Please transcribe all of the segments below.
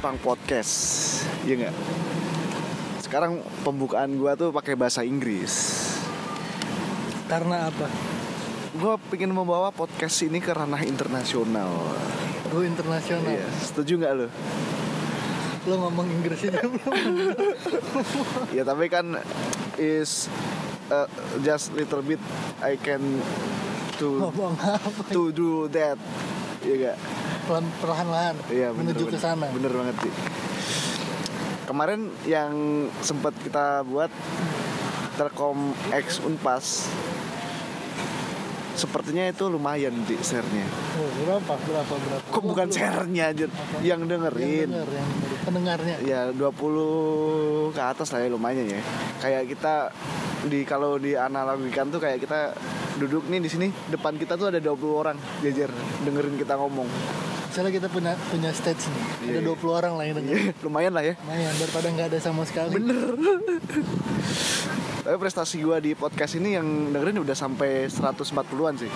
Ipang Podcast Iya nggak? Sekarang pembukaan gua tuh pakai bahasa Inggris Karena apa? Gua pengen membawa podcast ini ke ranah internasional Gue internasional. Iya, setuju nggak lo? Lo ngomong Inggris belum? Ya tapi kan is uh, just little bit I can to to do that Iya nggak? Pelan perlahan-lahan Iya bener, menuju ke sana. Bener banget sih. Kemarin yang sempat kita buat Telkom X Unpas Sepertinya itu lumayan di share-nya Oh, berapa? Berapa? Berapa? Kok bukan share-nya aja Yang dengerin Yang denger, yang denger. Pendengarnya. Ya 20 ke atas lah ya lumayan ya Kayak kita di kalau di analogikan tuh kayak kita duduk nih di sini depan kita tuh ada 20 orang jajar dengerin kita ngomong Misalnya kita punya punya stage nih. Ada Iya. 20 orang lah yang denger. Iya, lumayan lah ya Lumayan daripada nggak ada sama sekali. Bener. Tapi prestasi gua di podcast ini yang dengerin udah sampai 140-an sih.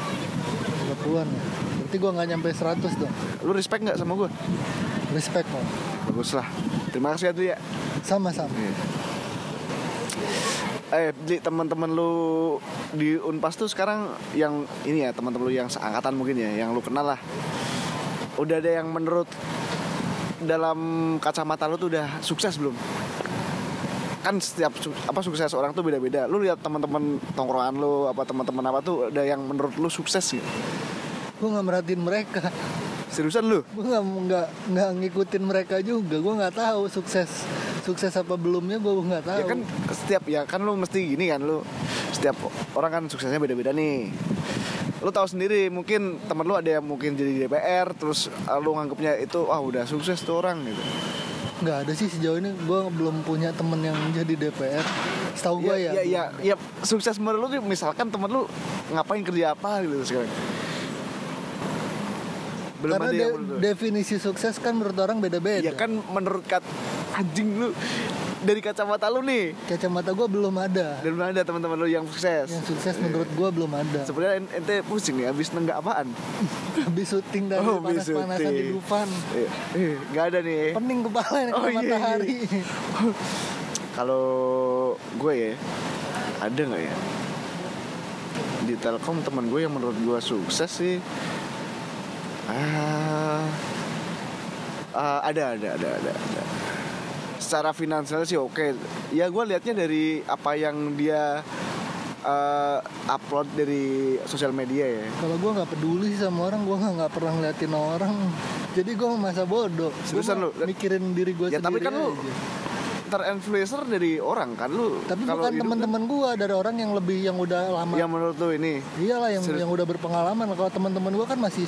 20-an ya. Berarti gue nggak nyampe 100 dong. Lu respect nggak sama gua? Respect kok. Bagus lah. Terima kasih ya tuh ya. Sama-sama. Eh, di teman-teman lu di Unpas tuh sekarang yang ini ya, teman-teman lu yang seangkatan mungkin ya, yang lu kenal lah. Udah ada yang menurut dalam kacamata lu tuh udah sukses belum? Kan setiap su- apa sukses orang tuh beda-beda. Lu lihat teman-teman tongkrongan lu apa teman-teman apa tuh ada yang menurut lu sukses gitu. Gue nggak merhatiin mereka. Seriusan lu? gue nggak nggak nggak ngikutin mereka juga gue nggak tahu sukses sukses apa belumnya gue nggak tahu Ya kan setiap ya kan lu mesti gini kan lu setiap orang kan suksesnya beda-beda nih. Lu tahu sendiri mungkin temen lu ada yang mungkin jadi DPR terus uh, lu nganggapnya itu wah udah sukses tuh orang gitu. nggak ada sih sejauh ini gue belum punya temen yang jadi DPR setahu gue ya, ya, ya, ya, sukses menurut lu tuh misalkan temen lu ngapain kerja apa gitu sekarang. Belum karena ada de- definisi sukses kan menurut orang beda-beda. Ya kan menurut kat anjing lu dari kacamata lu nih kacamata gue belum ada dan belum ada teman-teman lu yang sukses. yang sukses menurut gue belum ada Sebenarnya en- ente pusing nih habis nenggak apaan? habis syuting dari Oh, panas-panasan di. Dufan Eh, eh, nggak ada nih. pening kepala ini Oh, iya, iya. matahari Kalau gue ya, ada nggak ya? Di Telkom teman gue yang menurut gue sukses sih. Ah, ah, ada, ada, ada, ada, ada. Secara finansial sih oke. Ya gue liatnya dari apa yang dia eh, upload dari sosial media ya. kalau gue nggak peduli sama orang gue nggak nggak pernah ngeliatin orang jadi gue masa bodoh Seriusan lu? mikirin diri gue Ya tapi sendiri kan lu terinfluencer dari orang kan lu. Tapi kalau bukan teman-teman gua dari orang yang lebih yang udah lama. kan yang menurut lu ini Iyalah yang Serius. yang udah berpengalaman. Kalau teman-teman gua kan masih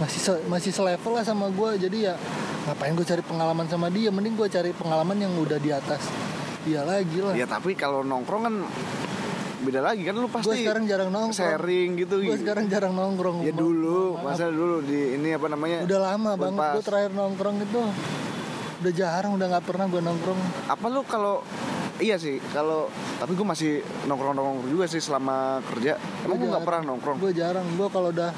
masih se- masih selevel lah sama gua. Jadi ya ngapain gua cari pengalaman sama dia? Mending gua cari pengalaman yang udah di atas dia lagi lah. Ya tapi kalau nongkrong kan beda lagi kan lu pasti sekarang jarang nongkrong. sharing gitu. Gua sekarang jarang nongkrong. ya dulu, masa dulu di ini apa namanya? udah lama banget gua terakhir nongkrong itu. Udah jarang, udah nggak pernah gua nongkrong. Apa lu kalau iya sih, kalau tapi gue masih nongkrong-nongkrong juga sih selama kerja. Emang lu nggak pernah nongkrong? Gue jarang. Gue kalau udah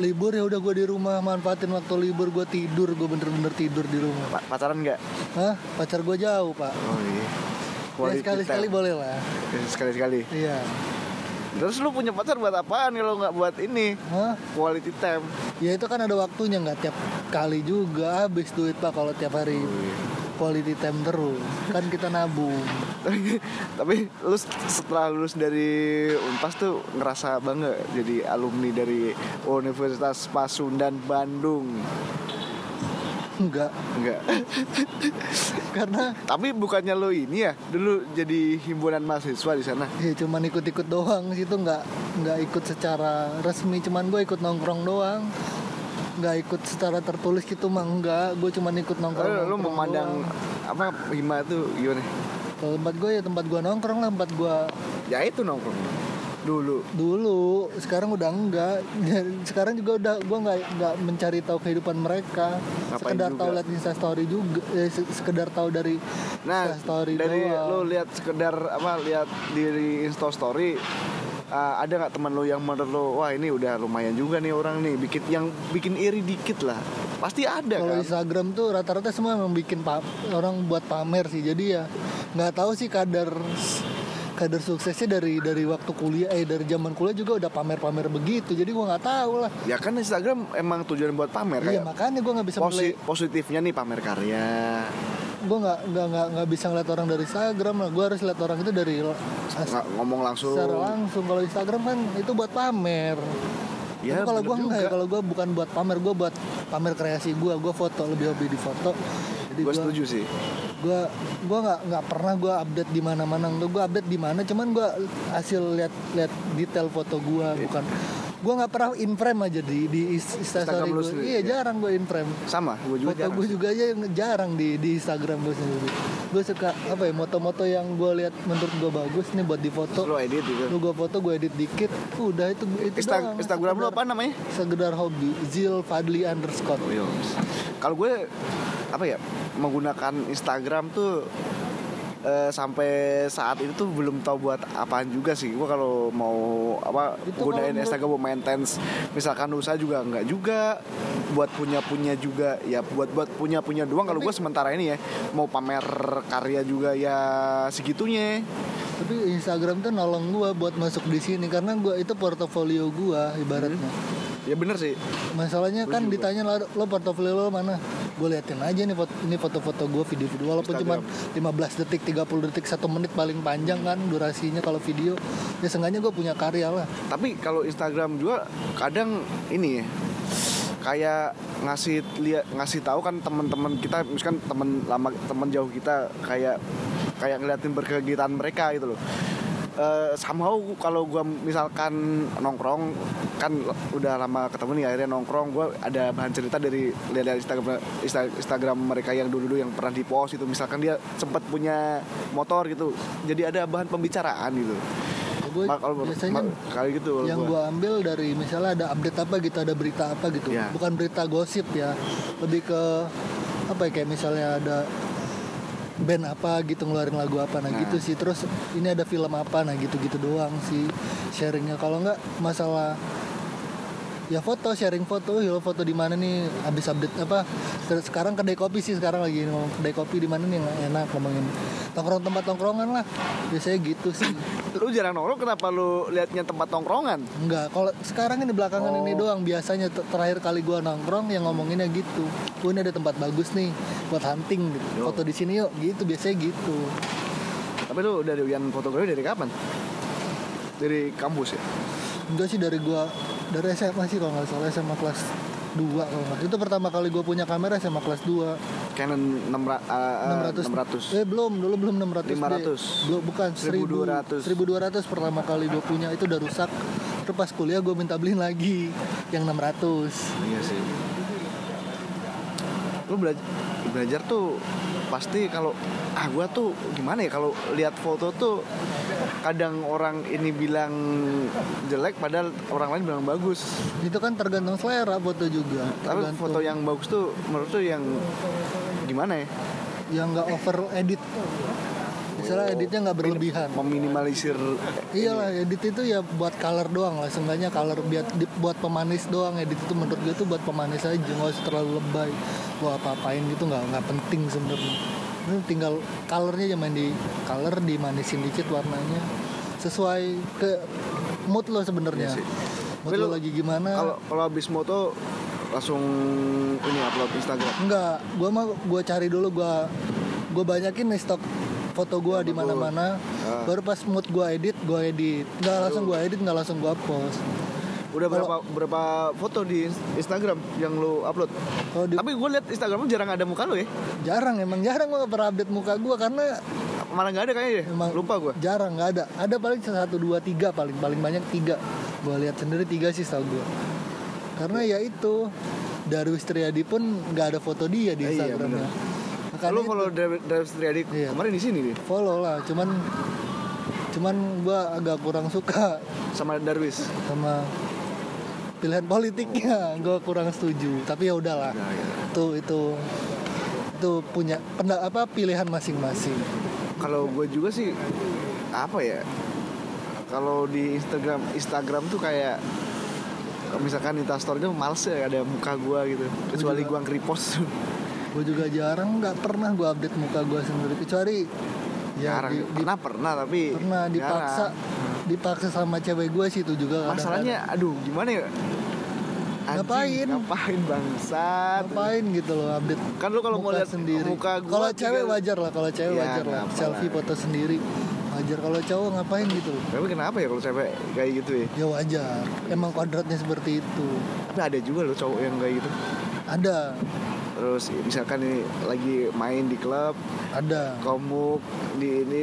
libur ya udah gue di rumah manfaatin waktu libur gue tidur gue bener-bener tidur di rumah Pa- pacaran nggak? Hah? Pacar gue jauh pak Oh iya. ya Quality sekali-sekali time. boleh lah Ya, Sekali-sekali. Iya Terus lu punya pacar buat apaan kalau nggak buat ini? Hah? Quality time. Ya itu kan ada waktunya nggak tiap kali juga habis duit pak kalau tiap hari quality time terus. Kan kita nabung. Tapi, lu setelah lulus dari Unpas tuh ngerasa bangga jadi alumni dari Universitas Pasundan Bandung? Enggak enggak karena tapi bukannya lo ini ya dulu jadi himpunan mahasiswa di sana? Ya cuman ikut-ikut doang. Situ nggak nggak ikut secara resmi. Cuman gue ikut nongkrong doang nggak ikut secara tertulis gitu mah enggak gue cuman ikut nongkrong Lalu lu memandang apa hima tuh gimana? Tempat gue ya tempat gue nongkrong lah tempat gue ya itu nongkrong dulu? Dulu sekarang udah enggak. Sekarang juga udah gue nggak nggak mencari tahu kehidupan mereka. Ngapain sekedar tahu lihat instastory juga eh, se- sekedar tahu dari nah Instastory dari doang. lu lihat sekedar apa lihat di Insta story uh, ada nggak teman lu yang menurut lu wah ini udah lumayan juga nih orang nih bikin yang bikin iri dikit lah. Pasti ada Kalau kan? Instagram tuh rata-rata semua memang bikin pa- orang buat pamer sih. Jadi ya nggak tahu sih kadar kadar suksesnya dari dari waktu kuliah eh dari zaman kuliah juga udah pamer-pamer begitu. Jadi gua nggak tahu lah. ya kan Instagram emang tujuan buat pamer Iya kayak makanya gua nggak bisa posi- mulai positifnya nih pamer karya. Gue nggak nggak nggak nggak bisa ngeliat orang dari Instagram lah. Gue harus lihat orang itu dari nggak ngomong langsung. secara langsung. Kalau Instagram kan itu buat pamer. Ya kalau gue enggak ya juga. kalau gue bukan buat pamer gue buat pamer kreasi gue gue foto lebih hobi di foto jadi gue setuju sih. Gue gue nggak nggak pernah gue update di mana mana gue update di mana cuman gue hasil lihat lihat detail foto gue bukan gue nggak pernah in frame aja di di Instagram instastory gue iya ya? jarang gue in frame sama gue juga foto gue juga aja yang jarang di di Instagram gue sendiri. Gue suka apa ya moto-moto yang gue lihat menurut gue bagus nih buat di foto lo edit gitu lu gue foto gue edit dikit udah itu itu Insta- doang. Instagram lu apa namanya? sekedar hobi. Zil Fadli underscore. Oh, iya. Kalau gue apa ya menggunakan Instagram tuh eh, sampai saat itu tuh belum tahu buat apaan juga sih. Gue kalau mau apa Itu gunain Instagram buat maintenance, misalkan usaha juga nggak juga. Buat punya punya juga ya buat buat punya punya doang. Kalau gue sementara ini ya mau pamer karya juga ya segitunya. tapi Instagram tuh nolong gue buat masuk di sini karena gue itu portofolio gue ibaratnya Ya bener sih. masalahnya Gua kan juga. ditanya lo, lo portofolio lo mana gue liatin aja nih foto, ini foto-foto gue video-video walaupun cuma Instagram. 15 detik 30 detik satu menit paling panjang kan durasinya kalau video ya seenggaknya gue punya karya lah Tapi kalau Instagram juga kadang ini ya kayak ngasih lihat ngasih tahu kan teman-teman kita misalkan teman lama teman jauh kita kayak kayak ngeliatin berkegiatan mereka gitu loh. Eh somehow kalau gua misalkan nongkrong kan udah lama ketemu nih akhirnya nongkrong gua ada bahan cerita dari lihat dari Instagram Insta- Instagram mereka yang dulu-dulu yang pernah di post itu misalkan dia sempat punya motor gitu jadi ada bahan pembicaraan gitu gue Ma- kalau- biasanya kali gitu yang gua. gue ambil dari misalnya ada update apa gitu ada berita apa gitu Ya. bukan berita gosip ya lebih ke apa ya kayak misalnya ada band apa gitu ngeluarin lagu apa. Nah, Nah. gitu sih. Terus ini ada film apa? Nah gitu gitu doang sih sharingnya. Kalau nggak masalah ya foto sharing foto. Ya foto di mana nih? Habis update apa? Se- sekarang kedai kopi sih sekarang lagi ngomong kedai kopi di mana nih? Yang enak ngomongin tongkrong tempat tongkrongan lah. Biasanya gitu sih. Lu jarang nongkrong kenapa lu liatnya tempat tongkrongan? Enggak, kalau sekarang ini belakangan Oh. ini doang. Biasanya ter- terakhir kali gua nongkrong yang ngomonginnya gitu. Gua ini ada tempat bagus nih buat hunting gitu. Yo. Foto di sini yuk, gitu biasanya gitu. tapi lu udah doyan fotografi dari kapan? Dari kampus ya? Enggak sih dari gua dari SMA sih kalau nggak salah SMA kelas 2 kalau nggak. Itu pertama kali gua punya kamera SMA kelas 2. Canon 600 uh, 600 Eh belum, dulu belum 600. 500. Belum bukan 1200. 1200 pertama kali gua punya itu udah rusak. Terus pas kuliah gua minta beliin lagi yang 600. iya sih lu belajar belajar tuh pasti kalau ah gua tuh gimana ya kalau lihat foto tuh kadang orang ini bilang jelek padahal orang lain bilang bagus Itu kan tergantung selera foto juga. tapi Tergantung foto yang bagus tuh menurut tuh yang gimana ya yang nggak over edit. Misalnya editnya nggak berlebihan. meminimalisir Iyalah edit itu ya buat color doang lah. Seenggaknya color biar buat pemanis doang. Edit itu menurut gue tuh buat pemanis aja nggak usah terlalu lebay. Gua apa-apain gitu nggak nggak penting sebenarnya. Ini tinggal colornya aja main di color dimanisin dikit warnanya sesuai ke mood lo sebenarnya. Iya. Mood lo lagi gimana? kalau kalau habis moto langsung ini upload Instagram Enggak, gua mah gua cari dulu gua gua banyakin nih stok foto gua di mana-mana. Ah. Baru pas mood gua edit, gua edit. Enggak langsung gua edit, enggak langsung gua post. Udah Kalau- berapa berapa foto di Instagram yang lu upload? Kalau di Tapi gue lihat Instagram lu jarang ada muka lu ya. jarang emang jarang gua pernah update muka gua karena Mana nggak ada kayaknya ya? emang Lupa gue. Jarang nggak ada. Ada paling satu dua tiga paling paling banyak tiga. Gua lihat sendiri tiga sih tau gua. Karena ya itu Darwis Triadi pun nggak ada foto dia di Eh, iya, Instagramnya. Makanya Lu itu. follow Dave Triadi Iya. kemarin di sini nih follow lah, cuman cuman gua agak kurang suka sama Darwis. sama pilihan politiknya. Gue kurang setuju. Tapi ya udahlah. Nah, ya. itu itu itu punya penda, apa pilihan masing-masing. Kalau gue juga sih apa ya? Kalau di Instagram Instagram tuh kayak misalkan instastorynya males ya ada muka gua gitu. Kecuali gua nge-repost. gue juga jarang nggak pernah gue update muka gue sendiri. Kecuali ya jarang. di- di- pernah pernah tapi pernah dipaksa. jarang. Dipaksa sama cewek gue sih itu juga kadang-kadang. masalahnya aduh gimana ya? Anjing, Ngapain? ngapain bangsat. Ngapain gitu loh update kan lu kalau mau lihat sendiri. muka gua kalau cewek wajar lah kalau cewek Ya, wajar lah. selfie foto sendiri. Wajar. Kalau cowok ngapain gitu loh? Tapi kenapa ya kalau cewek kayak gitu ya? Ya wajar. Emang kodratnya seperti itu. Tapi ada juga loh cowok yang kayak gitu. Ada. Terus misalkan nih lagi main di klub ada. komuk di ini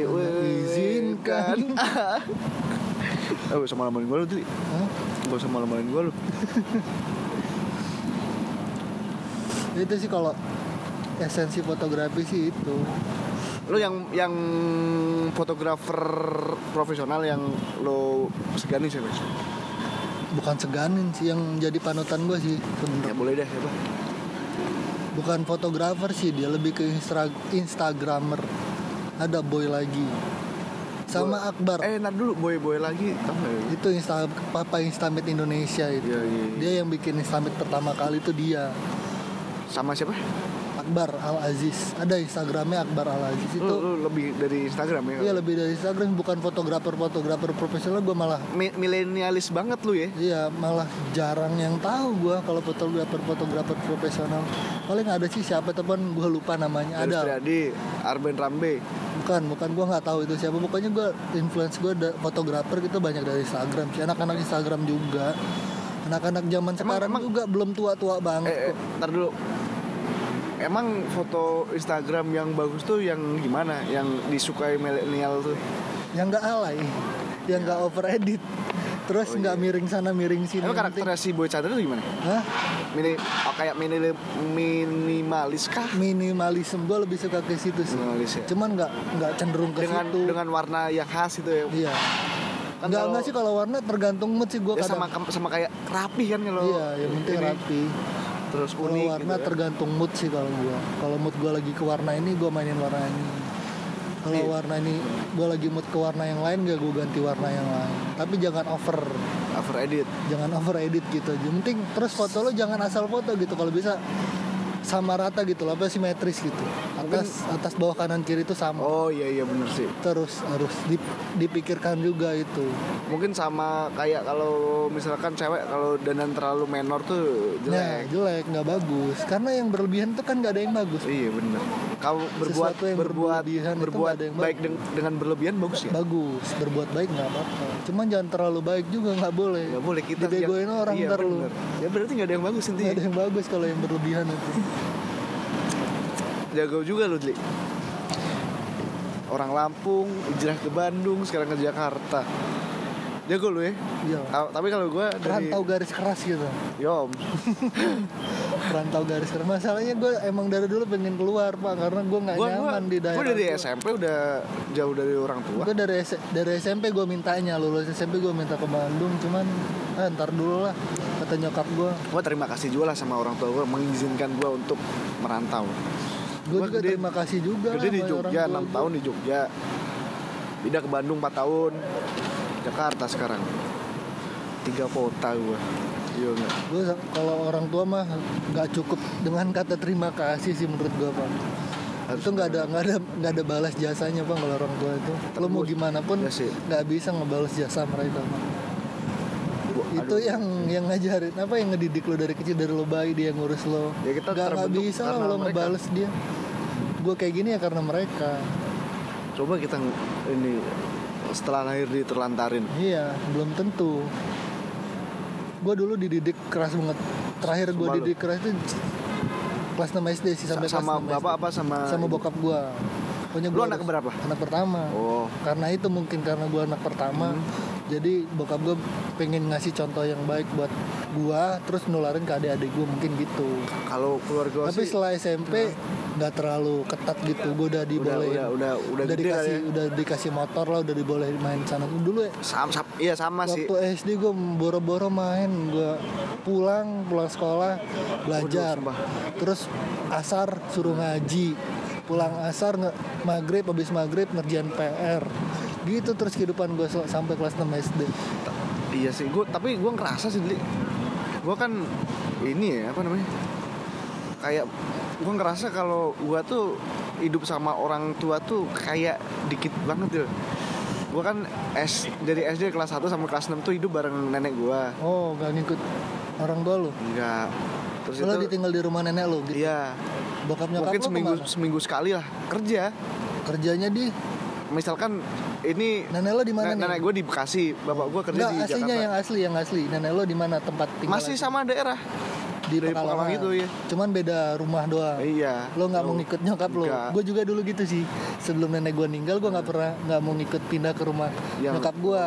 izinkan. Eh, gak usah malam-malamin gue lu Dli Hah? Gak usah malam-malamin gue lu itu sih kalau esensi fotografi sih itu Lu yang yang fotografer profesional yang lo segani siapa? bukan seganin sih yang jadi panutan gue sih Ya sebenernya boleh deh siapa? bukan fotografer sih dia lebih ke instra- instagramer ada boy lagi sama Boy- Akbar Eh, ntar dulu boy-boy lagi tau gak ya? itu insta papa instamit Indonesia itu Iya, iya, iya. dia yang bikin instamit pertama kali itu dia Sama siapa? Akbar Al Aziz ada Instagramnya Akbar Al Aziz itu Lu, lu lebih dari Instagram ya? Iya lebih dari Instagram bukan fotografer fotografer profesional gue malah Mi- Milenialis banget lu ya? Iya malah jarang yang tahu gue kalau fotografer fotografer profesional paling ada sih siapa teman gue lupa namanya Ada. ada Triadi, Arben Rambe bukan bukan gue nggak tahu itu siapa. Pokoknya gue influence gue da- fotografer gitu banyak dari Instagram sih. Anak-anak Instagram juga. Anak-anak zaman sekarang emang- juga belum tua-tua banget Eh, eh, ntar dulu. Emang foto Instagram yang bagus tuh yang gimana? Yang disukai milenial tuh? yang nggak alay? Yang nggak over edit terus Oh, nggak iya. miring sana miring sini Emang karakternya si Boy Chandra tuh gimana? Hah? Mini, oh, kayak mini, minimalis kah? minimalism gue lebih suka ke situ sih Minimalis ya. cuman nggak nggak cenderung ke Dengan situ dengan warna yang khas itu ya. iya Kan nggak nggak sih kalau warna tergantung mood sih gue Ya kadang sama sama kayak rapi kan kalau iya yang penting ini. rapi Terus unik warna gitu ya. tergantung mood sih kalau gue kalau mood gue lagi ke warna ini gue mainin warna ini kalau Iya. warna ini gue lagi mood ke warna yang lain gak gue ganti warna yang lain tapi jangan over Over edit. jangan over edit gitu Yang penting terus foto lo jangan asal foto gitu kalau bisa sama rata gitu loh apa simetris gitu atas atas bawah kanan kiri itu sama Oh iya iya bener sih. terus harus dip- dipikirkan juga itu Mungkin sama kayak kalau misalkan cewek kalau dandan terlalu menor tuh nah jelek. jelek nggak bagus karena yang berlebihan itu kan nggak ada yang bagus Iya bener. Kalau berbuat Sesuatu yang berbuat berbuat nggak ada yang baik deng- dengan berlebihan bagus ya. bagus berbuat baik nggak apa-apa cuman jangan terlalu baik juga nggak boleh Gak boleh kita dibegoin yang- orang iya, ntar lu bener. Ya berarti gak ada yang bagus nggak intinya. ada yang bagus kalau yang berlebihan itu Jago juga lu Dli. Orang Lampung, hijrah ke Bandung, sekarang ke Jakarta. Jago lu ya. iya Ta- Tapi kalau gue dari rantau garis keras gitu Yom, rantau garis keras masalahnya gue emang dari dulu pengen keluar pak karena gue nggak nyaman di daerah gue dari gua. SMP udah jauh dari orang tua. gue dari S- dari SMP gue mintanya lulus SMP gue minta ke Bandung cuman ah, ntar dulu lah kata nyokap gue Gue terima kasih juga lah sama orang tua gue mengizinkan gue untuk merantau. Gue juga gede- terima kasih juga Gede di Jogja, tua 6 gua. tahun di Jogja. Pindah ke Bandung 4 tahun. Jakarta sekarang. Tiga kota gue. Iya gue kalau orang tua mah nggak cukup dengan kata terima kasih sih menurut gue pak Harus itu nggak ada nggak ada nggak ada balas jasanya bang kalau orang tua itu lo mau gimana pun Ya sih. nggak bisa ngebalas jasa mereka Bang. Itu yang yang ngajarin. Apa yang ngedidik lo dari kecil? Dari lo bayi dia ngurus lo. Ya, kita nggak terbentuk bisa lo mereka. ngebales dia. Gue kayak gini ya karena mereka. Coba kita ini setelah lahir diterlantarin. iya belum tentu. Gue dulu dididik keras banget. Terakhir gue Sumpah lu. didik keras itu kelas 6 SD sih sampai Sa- sama kelas 6 bapak SD. apa? Sama sama bokap gue Lu gua anak keberapa? anak pertama. Oh, karena itu mungkin karena gue anak pertama. Hmm. Jadi bokap gue pengen ngasih contoh yang baik buat gue terus nularin ke adik-adik gue mungkin gitu. Kalau keluarga tapi sih setelah SMP nggak terlalu ketat gitu gue udah udah dibolehin. udah udah udah udah gede dikasih ya. udah dikasih motor lah udah dibolehin main sana. Dulu ya. Sama, sama- iya sama sih. waktu SD gue boro-boro main gue pulang pulang sekolah belajar. Sumpah. terus asar suruh ngaji. Pulang asar nge maghrib habis maghrib ngerjain PR gitu terus kehidupan gue sampai kelas 6 SD Iya sih, gue tapi gue ngerasa sih gue kan ini ya apa namanya? Kayak gue ngerasa kalau gue tuh hidup sama orang tua tuh kayak dikit banget ya gue kan S dari SD kelas 1 sampai kelas 6 tuh hidup bareng nenek gue oh gak ngikut orang tua lu? Enggak terus lo itu ditinggal di rumah nenek lu gitu? Iya. Bokap nyokap mungkin seminggu ke mana? seminggu sekali lah kerja. Kerjanya di? Misalkan ini nenek lo di mana nih? nenek gue di Bekasi. Bapak gue kerja Enggak, di aslinya Jakarta. yang asli yang asli. Nenek lo di mana tempat tinggal masih sama daerah. Di dari Pekalongan. Pekalongan itu, ya. cuman beda rumah doang. Iya. Lo nggak mau Tahu. ngikut nyokap lo? gue juga dulu gitu sih. Sebelum nenek gue meninggal gue nggak pernah nggak mau ngikut pindah ke rumah Yang- nyokap gue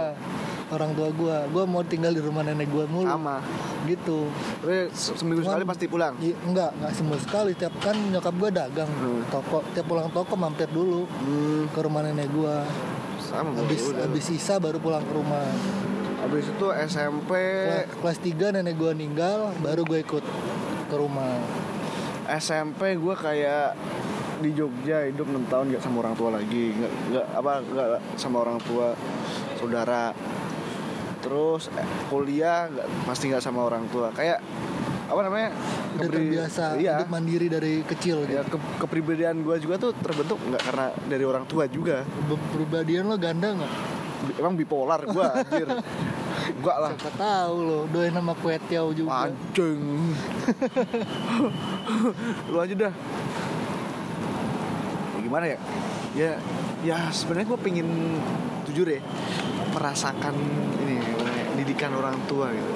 orang tua gue gue mau tinggal di rumah nenek gue mulu. Sama. Gitu. Tapi se- seminggu Cuman- sekali pasti pulang? Iya, enggak enggak semua sekali. Tiap kan nyokap gue dagang Hmm. toko tiap pulang toko mampir dulu hmm, ke rumah nenek gue sama habis udah. habis sisa baru pulang ke rumah. Habis itu SMP kelas, kelas 3 nenek gue meninggal baru gue ikut ke rumah. SMP gue kayak di Jogja hidup 6 tahun gak sama orang tua lagi. Nggak nggak apa nggak sama orang tua saudara. Terus eh, kuliah nggak pasti nggak sama orang tua. Kayak apa namanya udah kepri- terbiasa iya. hidup mandiri dari kecil ya gitu ke- kepribadian gue juga tuh terbentuk nggak karena dari orang tua juga. Perbadian lo ganda nggak? Emang bipolar gue anjir. Enggak lah. Siapa tahu lo doain sama kue tiaw juga. anjing. Lu aja dah. Ya, gimana ya? Ya ya sebenarnya gue pengen jujur ya merasakan ini ya, didikan orang tua gitu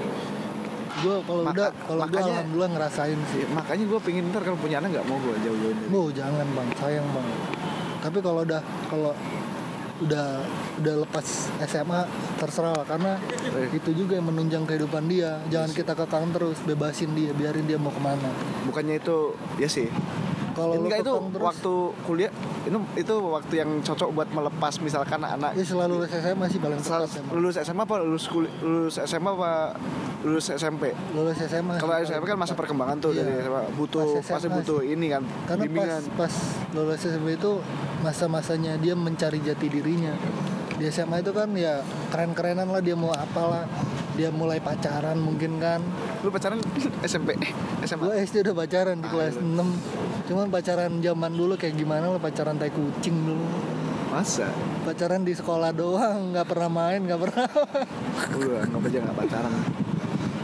Gue kalau udah kalau gue alhamdulillah ngerasain sih. Ya, makanya gue pengen ntar kalau punya anak nggak mau gue jauh-jauhin dari Bu jangan bang, sayang bang. Tapi kalau udah kalau udah udah lepas SMA terserah lah karena Eh. itu juga yang menunjang kehidupan dia. Jangan kita kekang terus, bebasin dia, biarin dia mau ke mana. bukannya itu ya sih Kalau lu enggak itu terus, waktu kuliah itu itu waktu yang cocok buat melepas misalkan anak ya selalu lulus SMA sih paling tepat lulus SMA apa lulus kuli, lulus SMA apa lulus SMP Lulus SMA. kalau sih SMP kan masa perkembangan tuh Iya. dari SMA butuh Pas SMA pasti butuh ini kan Karena pas bimbingan pas lulus SMP itu masa-masanya dia mencari jati dirinya. Di SMA itu kan ya keren-kerenan lah dia mau apalah. Dia mulai pacaran mungkin kan. lu pacaran SMP SMA Gue SD udah pacaran di Ah, kelas iya. 6. Cuman pacaran zaman dulu kayak gimana lah pacaran tai kucing dulu. masa Pacaran di sekolah doang, nggak pernah main, nggak pernah. Gua anggap aja nggak pacaran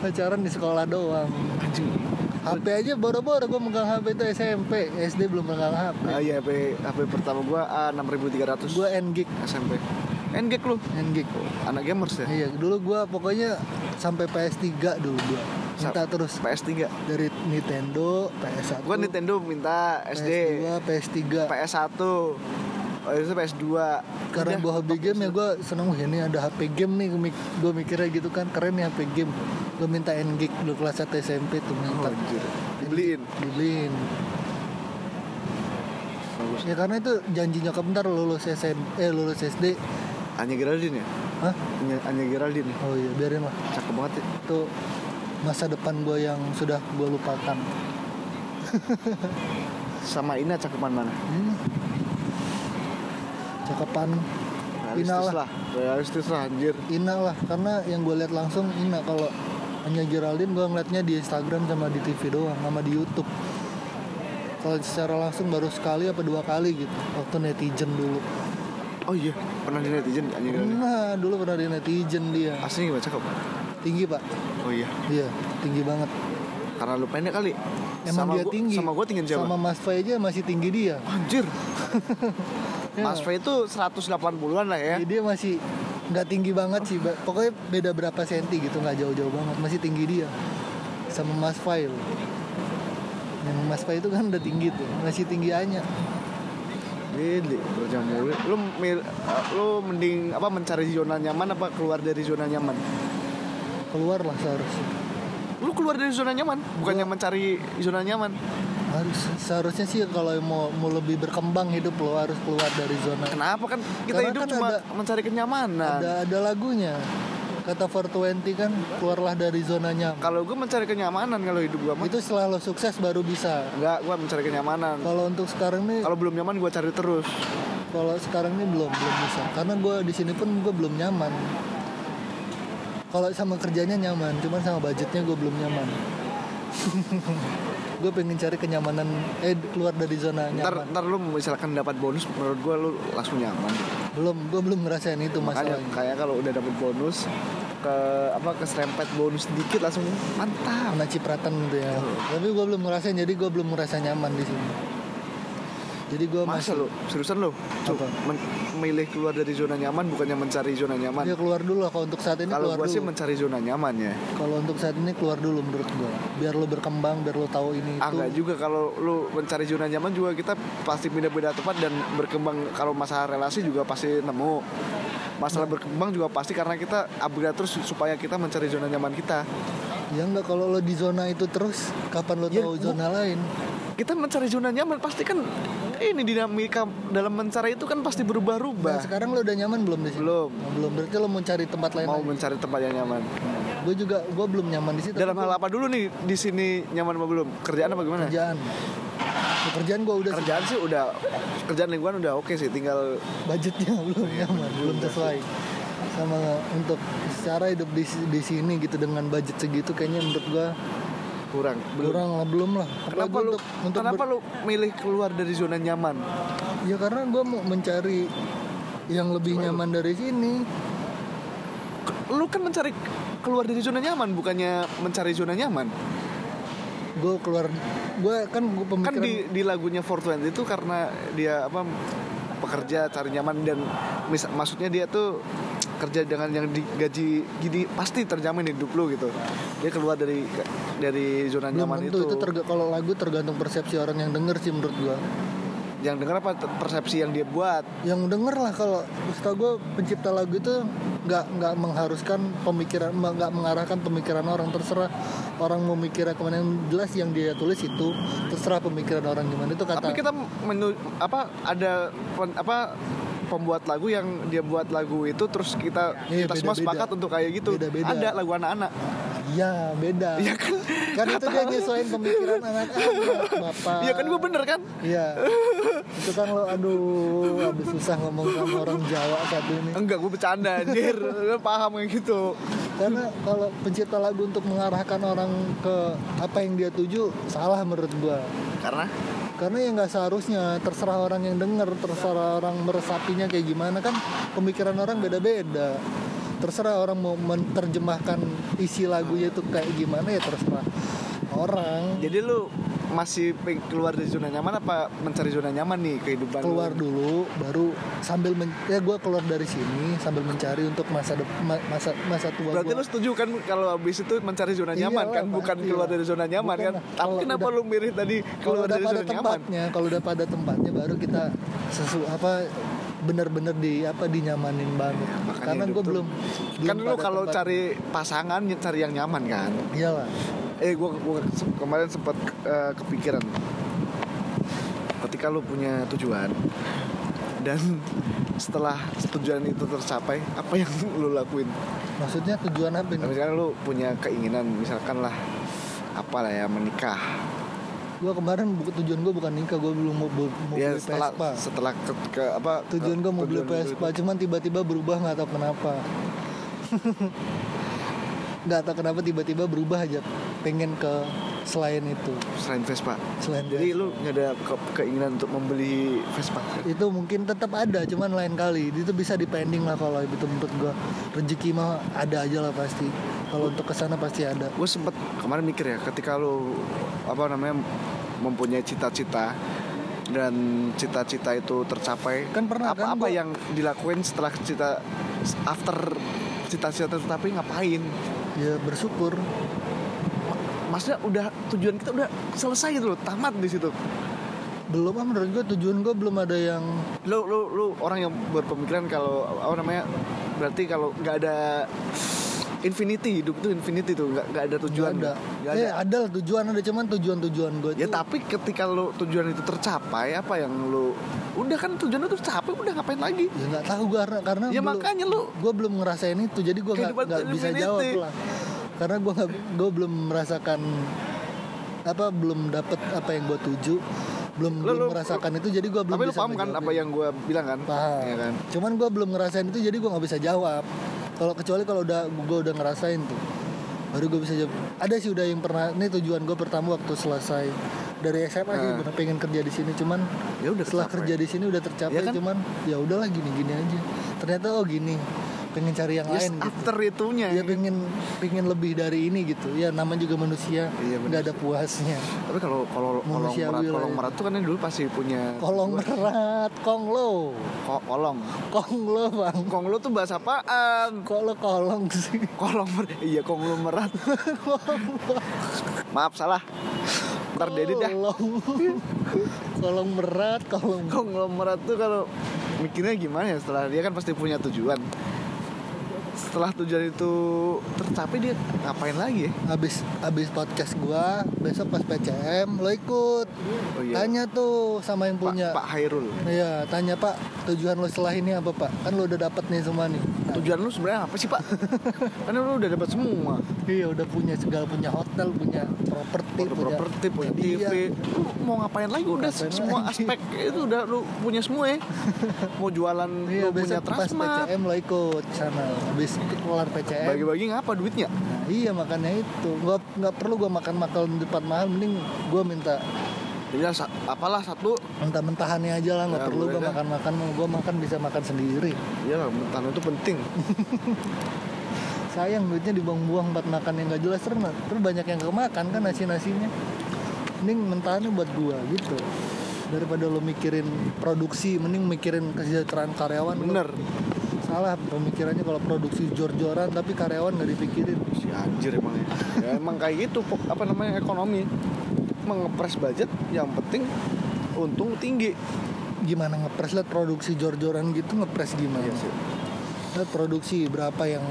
pacaran di sekolah doang. anjing HP aja boro-boro gue megang HP itu SMP, SD belum megang HP. ah iya HP HP pertama gua A6300 Gue Ngig, SMP Ngek lu Ngig. anak gamers ya Iya, dulu gua pokoknya sampai PS3 dulu gua. Minta terus PS3 dari Nintendo, PS1. gua Nintendo minta SD PS2, PS3. PS1 Oh itu PS2 Karena gua hobi game ya gua seneng wah ini ada HP game nih gua mikirnya gitu kan keren nih HP game. Gua minta Ngig dulu kelas 1 SMP tuh Oh, minta. anjir. Dibeliin Dibeliin. Bagus Ya karena itu janji nyokap ntar lulus SM, eh lulus SD. Anya Geraldine ya Hah? Anya, Anya Geraldine ya? Oh iya, biarin lah. Cakep banget ya Itu masa depan gua yang sudah gua lupakan. Sama Ina cakepan mana? Hmm. Cakepan Ina Realistis lah. lah Realistis lah anjir Ina lah karena yang gue lihat langsung Ina kalau hanya Geraldine gue ngeliatnya di Instagram sama di TV doang sama di YouTube kalau secara langsung baru sekali apa dua kali gitu waktu netizen dulu Oh iya Pernah di netizen Geraldine nah dulu pernah di netizen dia Aslinya gimana cakep? Tinggi pak. Oh iya. Iya tinggi banget. Karena lu pendek kali. Emang sama dia gua, tinggi. Sama gue tinggi siapa? sama Mas Fai aja masih tinggi dia. Anjir. Ya Mas? Fai itu 180an lah ya. Jadi dia masih nggak tinggi banget sih pokoknya beda berapa senti gitu nggak jauh-jauh banget. Masih tinggi dia. Sama Mas Fai loh. yang Mas Fai itu kan udah tinggi tuh. Masih tinggi Anya Gede kerja mulu. Lu mil- lu mending apa mencari zona nyaman apa keluar dari zona nyaman? Keluar lah seharusnya Lu keluar dari zona nyaman, bukannya mencari zona nyaman. harus seharusnya sih kalau mau mau lebih berkembang hidup lo harus keluar dari zona Kenapa kan kita Karena hidup kan cuma ada- mencari kenyamanan. ada ada lagunya kata 420 kan keluarlah dari zona nyaman Kalau gue mencari kenyamanan kalau hidup gue itu setelah lo sukses baru bisa Enggak, gue mencari kenyamanan. kalau untuk sekarang nih Kalau belum nyaman gue cari terus. kalau sekarang ini belum belum bisa karena gue di sini pun gue belum nyaman kalau sama kerjanya nyaman cuman sama budgetnya gue belum nyaman. Gue pengen cari kenyamanan eh keluar dari zona ntar nyaman. ntar lu misalkan dapat bonus menurut gua lu langsung nyaman. Belum gue belum ngerasain itu makanya masalahnya. kayak kalau udah dapat bonus ke apa ke serempet bonus sedikit langsung mantap. Kena cipratan gitu ya. Tapi gue belum ngerasain jadi gue belum merasa nyaman di sini jadi gue masa masih lu? Seriusan men- memilih keluar dari zona nyaman bukannya mencari zona nyaman? Dia keluar dulu lah. Kalau untuk saat ini kalau keluar gua sih mencari zona nyaman ya. Kalau untuk saat ini keluar dulu menurut gue biar lo berkembang biar lo tahu ini Ah, itu. enggak juga. Kalau lu mencari zona nyaman juga kita pasti pindah-pindah tempat dan berkembang. Kalau masalah relasi juga pasti nemu. Masalah berkembang juga pasti karena kita upgrade terus supaya kita mencari zona nyaman kita. Ya enggak kalau lo di zona itu terus kapan lo Ya, tahu zona lain kita mencari zona nyaman pasti kan ini dinamika dalam mencari itu kan pasti nah berubah-ubah sekarang lo udah nyaman belum di sini? Belum. Nah, belum. Berarti lo mau cari tempat lain mau lagi. mencari tempat yang nyaman. Gue juga gue belum nyaman di situ. Dalam hal apa dulu nih di sini nyaman apa belum? Kerjaan apa gimana? Kerjaan. Pekerjaan gue udah kerjaan sih udah kerjaan lingkungan udah oke sih tinggal budgetnya belum nyaman belum sesuai. Sama untuk secara hidup di, di sini gitu dengan budget segitu kayaknya menurut gue kurang. Belum. Kurang lah belum lah. Kenapa lu untuk untuk kenapa ber- lu milih keluar dari zona nyaman? Ya karena gue mau mencari yang lebih nyaman dari sini. Lu kan mencari keluar dari zona nyaman bukannya mencari zona nyaman? Gue keluar gue kan gue kan pemikiran di di lagunya 420 itu karena dia apa pekerja cari nyaman dan mis- maksudnya dia tuh kerja dengan yang digaji gini pasti terjamin hidup lu gitu. Dia keluar dari dari zona belum nyaman tentu itu, itu, terga- kalau lagu tergantung persepsi orang yang denger sih menurut gue yang dengar apa? Persepsi yang dia buat. Yang denger lah kalau setahu gue pencipta lagu itu nggak nggak mengharuskan pemikiran nggak mengarahkan pemikiran orang. Terserah orang mau mikirnya ke mana. Yang jelas yang dia tulis itu terserah pemikiran orang gimana. Itu kata tapi kita menu apa ada apa pembuat lagu yang dia buat lagu itu terus kita Iya, kita semua beda-beda. sepakat untuk kayak gitu. Beda-beda. ada lagu anak-anak. Iya beda. Iya kan? Kan itu dia nyesuaiin pemikiran anak-anak bapak Iya kan gue bener kan? Iya. Itu kan lo aduh habis susah ngomong sama orang Jawa satu ini. Enggak gue bercanda anjir. Lu paham kayak gitu. Karena kalau pencipta lagu untuk mengarahkan orang ke apa yang dia tuju salah menurut gua. Karena karena ya nggak seharusnya terserah orang yang denger terserah orang meresapinya kayak gimana kan pemikiran orang beda-beda. Terserah orang mau menerjemahkan isi lagunya itu kayak gimana ya terserah orang jadi lu masih keluar dari zona nyaman apa mencari zona nyaman nih kehidupan lu? keluar dulu baru sambil men ya gue keluar dari sini sambil mencari untuk masa ma- masa masa tua Berarti gua. lu setuju kan kalau habis itu mencari zona nyaman Iyalah, kan bukan pasti keluar lah. dari zona nyaman Bukan kan. lah. Tapi kenapa udah- lu milih tadi keluar dari zona nyaman? tempatnya kalau udah pada tempatnya baru kita sesu apa bener-bener di apa dinyamanin banget Makanya karena gue belum Kan lu kalau tempat- cari pasangan cari yang nyaman kan. iyalah Eh gua gua kemarin sempat eh, kepikiran. Ketika lu punya tujuan dan setelah tujuan itu tercapai, apa yang lu lakuin? maksudnya tujuan apa ini? Misalkan lu punya keinginan misalkan lah apalah ya menikah. Gue kemarin buku tujuan gue bukan nikah gue belum mau, mau ya beli setelah Vespa. setelah ke, ke apa tujuan gue mau beli Vespa cuman tiba-tiba berubah nggak tahu kenapa. Nggak tahu kenapa tiba-tiba berubah aja pengen ke selain itu. Selain Vespa. Selain jadi lu nggak ada ke- keinginan untuk membeli Vespa? Itu mungkin tetap ada cuman lain kali. Itu bisa dipending lah kalau itu menurut gua. Rezeki mah ada aja lah pasti. Kalau untuk ke sana pasti ada. Gue sempet kemarin mikir ya ketika lu apa namanya mempunyai cita-cita dan cita-cita itu tercapai Kan pernah apa kan apa gua- yang dilakuin setelah cita after cita-cita tercapai ngapain? Ya bersyukur maksudnya udah tujuan kita udah selesai gitu loh tamat di situ. Belum ah menurut gua tujuan gua belum ada yang lu lu lu orang yang berpemikiran kalau apa namanya berarti kalau nggak ada infinity hidup itu infinity tuh nggak nggak ada tujuan. Nggak ada. Eh ada. Ada lah tujuan ada cuman tujuan-tujuan gua ya tuh tapi ketika lu tujuan itu tercapai apa yang lu udah kan tujuan itu tercapai udah ngapain lagi? Ya nggak tahu gua karena karena ya belum- makanya lu gue belum ngerasain itu jadi gue nggak bisa jawab lah karena gue gue belum merasakan apa belum dapet apa yang gue tuju belum Lu- belum lu- merasakan itu jadi gue belum tapi lu bisa paham kan apa yang gue bilang kan? Paham. Ya kan? Cuman gue belum ngerasain itu jadi gue nggak bisa jawab. Kalau kecuali kalau udah gue udah ngerasain tuh baru gue bisa jawab. Ada sih udah yang pernah ini tujuan gue pertama waktu selesai. Dari SMA sih Nah. bener pengen kerja di sini cuman Ya udah setelah kecapai. kerja di sini udah tercapai Ya kan? cuman ya udahlah gini gini aja. Ternyata oh gini pengen cari yang Yes, lain gitu. after itunya. Ya pengen pengen lebih dari ini gitu. Ya nama juga manusia. Iya, nggak ada puasnya. Tapi kalau kalau kolong merat kolong merat tuh kan dulu pasti punya kolong berat konglo Ko- kolong. Konglo bang. Konglo tuh bahasa apaan? Kok lo kolong sih? Kolong mer- iya konglomerat maaf salah. Ntar dedit ya kolong. Kolong berat kolong. Konglomerat tuh kalau mikirnya gimana ya? Setelah dia kan pasti punya tujuan setelah tujuan itu tercapai dia ngapain lagi ya habis habis podcast gua besok pas PCM lo ikut Oh iya. tanya tuh sama yang Pak, punya Pak Hairul Iya, tanya Pak, tujuan lo setelah ini apa Pak? Kan lo udah dapat nih semua nih. Nah, tujuan lu sebenarnya apa sih pak kan lu udah dapat semua iya, udah punya segala punya hotel, punya properti, punya properti punya TV Iya. lu mau ngapain lagi udah Ngapain semua lagi? aspek itu udah lu punya semua ya mau jualan Iya, lu punya besok pas Transmart PCM lo ikut sana. Habis keluar PCM. bagi-bagi ngapa duitnya Nah, iya makanya itu. Gua nggak perlu gua makan makan di tempat mahal, mending gua minta ya sa- apalah satu mentah-mentahannya aja lah, nggak Ya, perlu dah. makan-makan, gua makan bisa makan sendiri. ya mentan itu penting Sayang duitnya dibuang-buang buat makan yang gak jelas terus, terus banyak yang kemakan kan nasi-nasinya. Mending mentahannya buat gua gitu. Daripada lo mikirin produksi, mending mikirin kesejahteraan karyawan. Lo bener Salah pemikirannya kalau produksi jor-joran tapi karyawan gak dipikirin. si anjir emang ya. ya emang kayak gitu apa namanya ekonomi mengepres budget yang penting untung tinggi Gimana ngepres liat produksi jor-joran gitu ngepres gimana? Iya sih. Lihat produksi berapa yang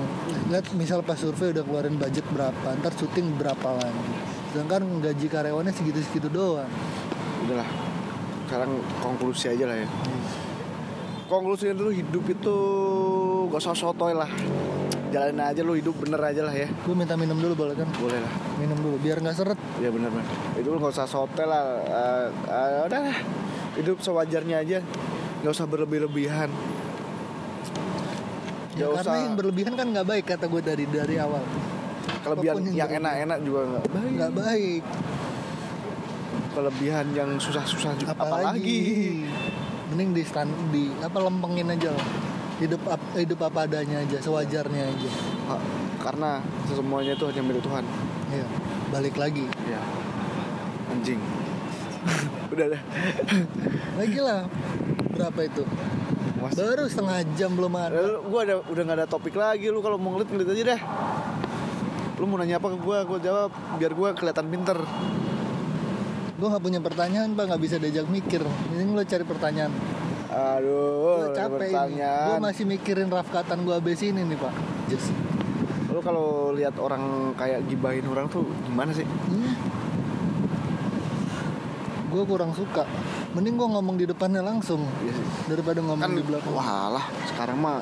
lihat misal pas survei udah keluarin budget berapa, ntar syuting berapa lagi. Sedangkan gaji karyawannya segitu-segitu doang. udahlah sekarang konklusi aja lah ya konklusinya dulu hidup itu gak usah sotoy lah jalanin aja lu hidup bener aja lah ya Gue minta minum dulu boleh kan? boleh lah Minum dulu biar nggak seret. ya bener bener itu lu gak usah sotoy lah Eh, eh, udah lah hidup sewajarnya aja gak usah berlebih-lebihan Ya, Nggak karena usah. yang berlebihan kan nggak baik kata gue dari dari awal. kelebihan apa pun yang enak-enak juga gak baik Nggak baik. kelebihan yang susah-susah juga Apalagi. apalagi Mending di stand di apa lempengin aja lah. Hidup ap- hidup apa adanya aja, sewajarnya aja. Karena semuanya itu hanya milik Tuhan Iya. Balik lagi. ya anjing udah dah Lagi lah. Berapa itu? Mas, Baru setengah jam belum ada. Lu- gua ada udah nggak ada topik lagi lu kalau mau ngelit ngelit aja dah lu mau nanya apa ke gua gua jawab biar gua kelihatan pinter Gue nggak punya pertanyaan pak, nggak bisa diajak mikir. Ini lo cari pertanyaan. aduh Gue capek ini. Gue masih mikirin rafkatan gue abis ini nih pak. Just. lu kalau lihat orang kayak gibahin orang tuh gimana sih Hmm. Gue kurang suka. Mending gue ngomong di depannya langsung Iya sih. daripada ngomong kan di belakang. walah sekarang mah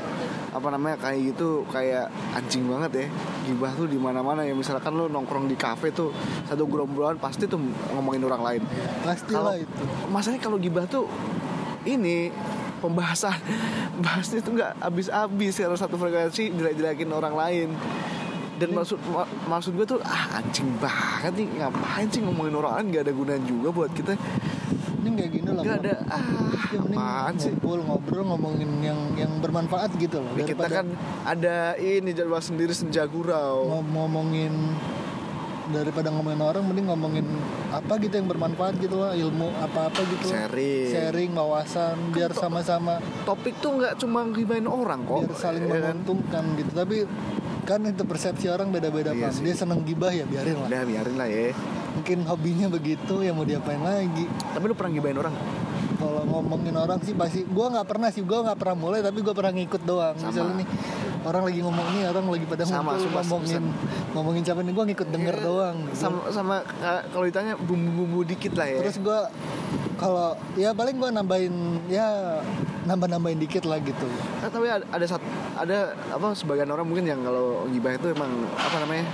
apa namanya kayak gitu kayak anjing banget ya gibah tuh di mana mana ya misalkan lu nongkrong di kafe tuh satu gerombolan pasti tuh ngomongin orang lain Pastilah kalau itu. masalahnya kalau gibah tuh ini pembahasan bahasnya tuh nggak habis-habis kalau satu frekuensi jelek-jelekin orang lain dan maksud ma- maksud gue tuh ah anjing banget nih ngapain sih ngomongin orang lain nggak ada gunanya juga buat kita Ini kayak gini lah. Bang. ada ah Ya, apaan sih ngumpul ngobrol ngomongin yang yang bermanfaat gitu loh. Ya, kita kan ada ini jadwal sendiri senja gurau ngom- ngomongin daripada ngomongin orang mending ngomongin apa gitu yang bermanfaat gitu lah ilmu apa apa gitu. Sharing. Sharing wawasan biar sama-sama. topik tuh nggak cuma ngibain orang kok. Biar saling ya kan? menguntungkan gitu. Tapi kan itu persepsi orang beda-beda Iya sih. dia seneng gibah ya biarin lah. Udah biarin lah ya. Mungkin hobinya begitu ya mau diapain lagi. Tapi lu pernah ngibain orang? Kalau ngomongin orang sih pasti gua nggak pernah sih. Gua nggak pernah mulai tapi gua pernah ngikut doang. Sama. misalnya nih orang lagi ngomong nih orang lagi pada Sama, ngumpul sumpah, ngomongin ngomongin siapa nih? Gua ngikut denger Iya, doang gitu. sama sama eh, kalau ditanya bumbu-bumbu dikit lah ya. Terus gua kalau ya paling gua nambahin ya nambah-nambahin dikit lah gitu. Nah, tapi ada ada sat- ada apa sebagian orang mungkin yang kalau gibah itu emang apa namanya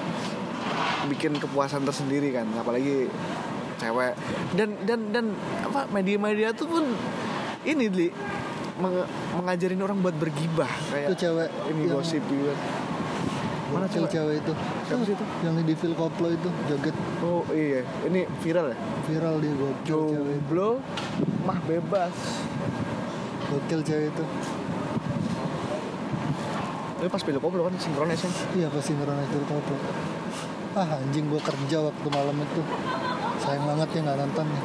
bikin kepuasan tersendiri kan. Apalagi cewek. Dan dan dan apa media-media tuh pun ini li meng- mengajarin orang buat bergibah. Kayak itu cewek ini yang gosip gitu Mana cewek? cewek? Itu Siapa sih itu? yang di Phil Koplo itu joget. Oh iya, ini viral ya? viral dia itu. Jomblo mah bebas. gokil cewek itu. Tapi pas video koplo kan sinkronis kan. iya pasti ngeronek Phil Koplo. Ah anjing gua kerja waktu malam itu. Sayang banget ya nggak nonton nih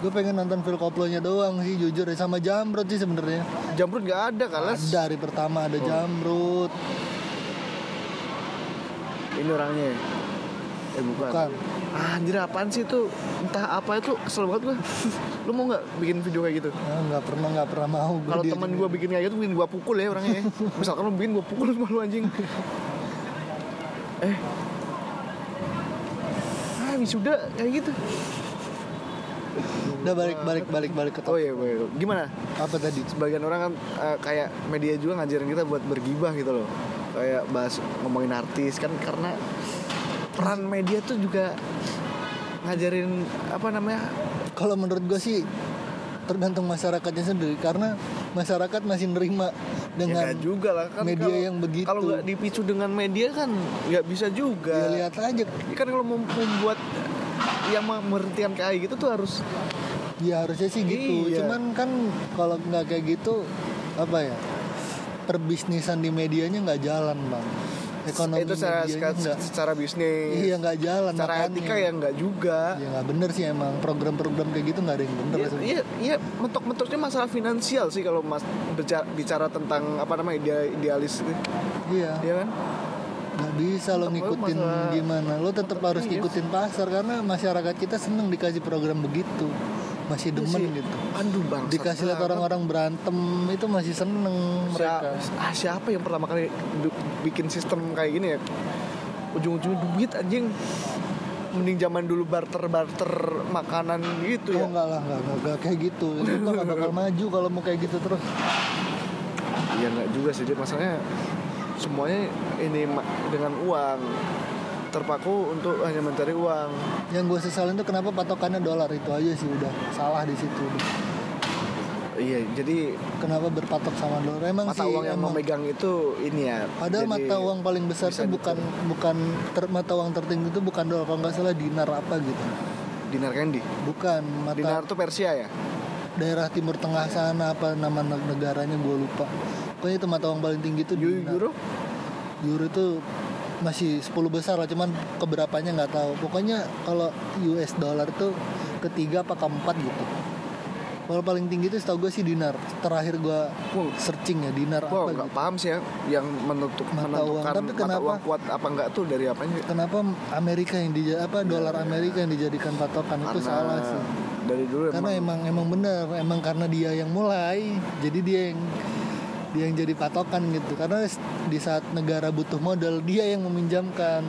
gue pengen nonton Phil Koplo-nya doang sih jujur ya sama Jamrut sih sebenarnya Jamrut gak ada kalas. ada hari pertama ada Jamrut Ini orangnya. Eh bukan. bukan Ah, anjir apaan sih itu? Entah apa itu kesel banget gue. Lu mau nggak bikin video kayak gitu? Ah, nggak pernah nggak pernah mau Kalau teman gue bikin kayak gitu, bikin gue pukul ya orangnya. ya. Misalkan lu bikin gue pukul sama lu anjing. Eh. Ah, wisuda kayak gitu. Udah balik balik balik balik ke Oh iya, iya. gimana? apa tadi Sebagian orang kan eh, kayak media juga ngajarin kita buat bergibah gitu loh. Kayak bahas ngomongin artis kan karena peran media tuh juga ngajarin apa namanya kalau menurut gue sih tergantung masyarakatnya sendiri karena masyarakat masih nerima Ya dengan nggak juga lah kan media kalau- yang begitu. Kalau nggak dipicu dengan media kan nggak bisa juga. ya lihat aja Ya kan kalau membuat yang memberhentikan kayak gitu tuh harus ya harusnya sih gitu Iya. cuman kan kalau nggak kayak gitu apa ya perbisnisan di medianya nggak jalan bang ekonomi itu secara, secara, secara bisnis. iya nggak jalan secara makanya. etika ya nggak juga. ya nggak bener sih emang program-program kayak gitu nggak ada yang bener Iya, iya, iya, mentok-mentoknya masalah finansial sih kalau mas bicara, bicara tentang apa namanya ide- idealis itu, iya ya kan? Bisa lo ngikutin gimana lo tetap harus Iya. ngikutin pasar karena masyarakat kita seneng dikasih program begitu masih demen Iya sih. gitu Aduh bang. dikasih lihat orang-orang berantem itu masih seneng mereka ah, siapa yang pertama kali bikin sistem kayak gini ya? Ujung-ujungnya duit anjing. Mending zaman dulu barter-barter makanan gitu Oh ya. enggak lah, enggak, enggak, enggak kayak gitu Itu gak bakal maju kalau mau kayak gitu terus Iya nggak juga sih, masalahnya semuanya ini dengan uang terpaku untuk hanya mencari uang. Yang gue sesalin tuh kenapa patokannya dolar itu aja sih udah Salah di situ Iya, jadi Kenapa berpatok sama dolar Emang mata sih uang yang emang, memegang itu ini ya. Padahal jadi mata uang paling besar tuh bukan bukan ter, mata uang tertinggi itu bukan dolar kalau nggak salah dinar apa gitu. dinar candy. Bukan mata Dinar tuh Persia ya? daerah Timur Tengah sana apa nama neg- negaranya gue lupa. Pokoknya itu mata uang paling tinggi itu. Euro? Euro itu masih 10 besar lah cuman keberapanya nggak tahu. Pokoknya kalau US dollar tuh ketiga apa keempat gitu. Kalau paling tinggi itu setahu gue sih dinar. Terakhir gue Wow. searching ya dinar Wow, apa nggak gitu. paham sih ya yang menutup Mata uang. Tapi mata kenapa- uang kuat apa enggak tuh dari apanya? Kenapa Amerika yang di apa dolar Amerika yang dijadikan patokan itu salah sih. Dari dulu Karena emang emang benar, emang karena dia yang mulai, jadi dia yang dia yang jadi patokan gitu. Karena di saat negara butuh modal, dia yang meminjamkan.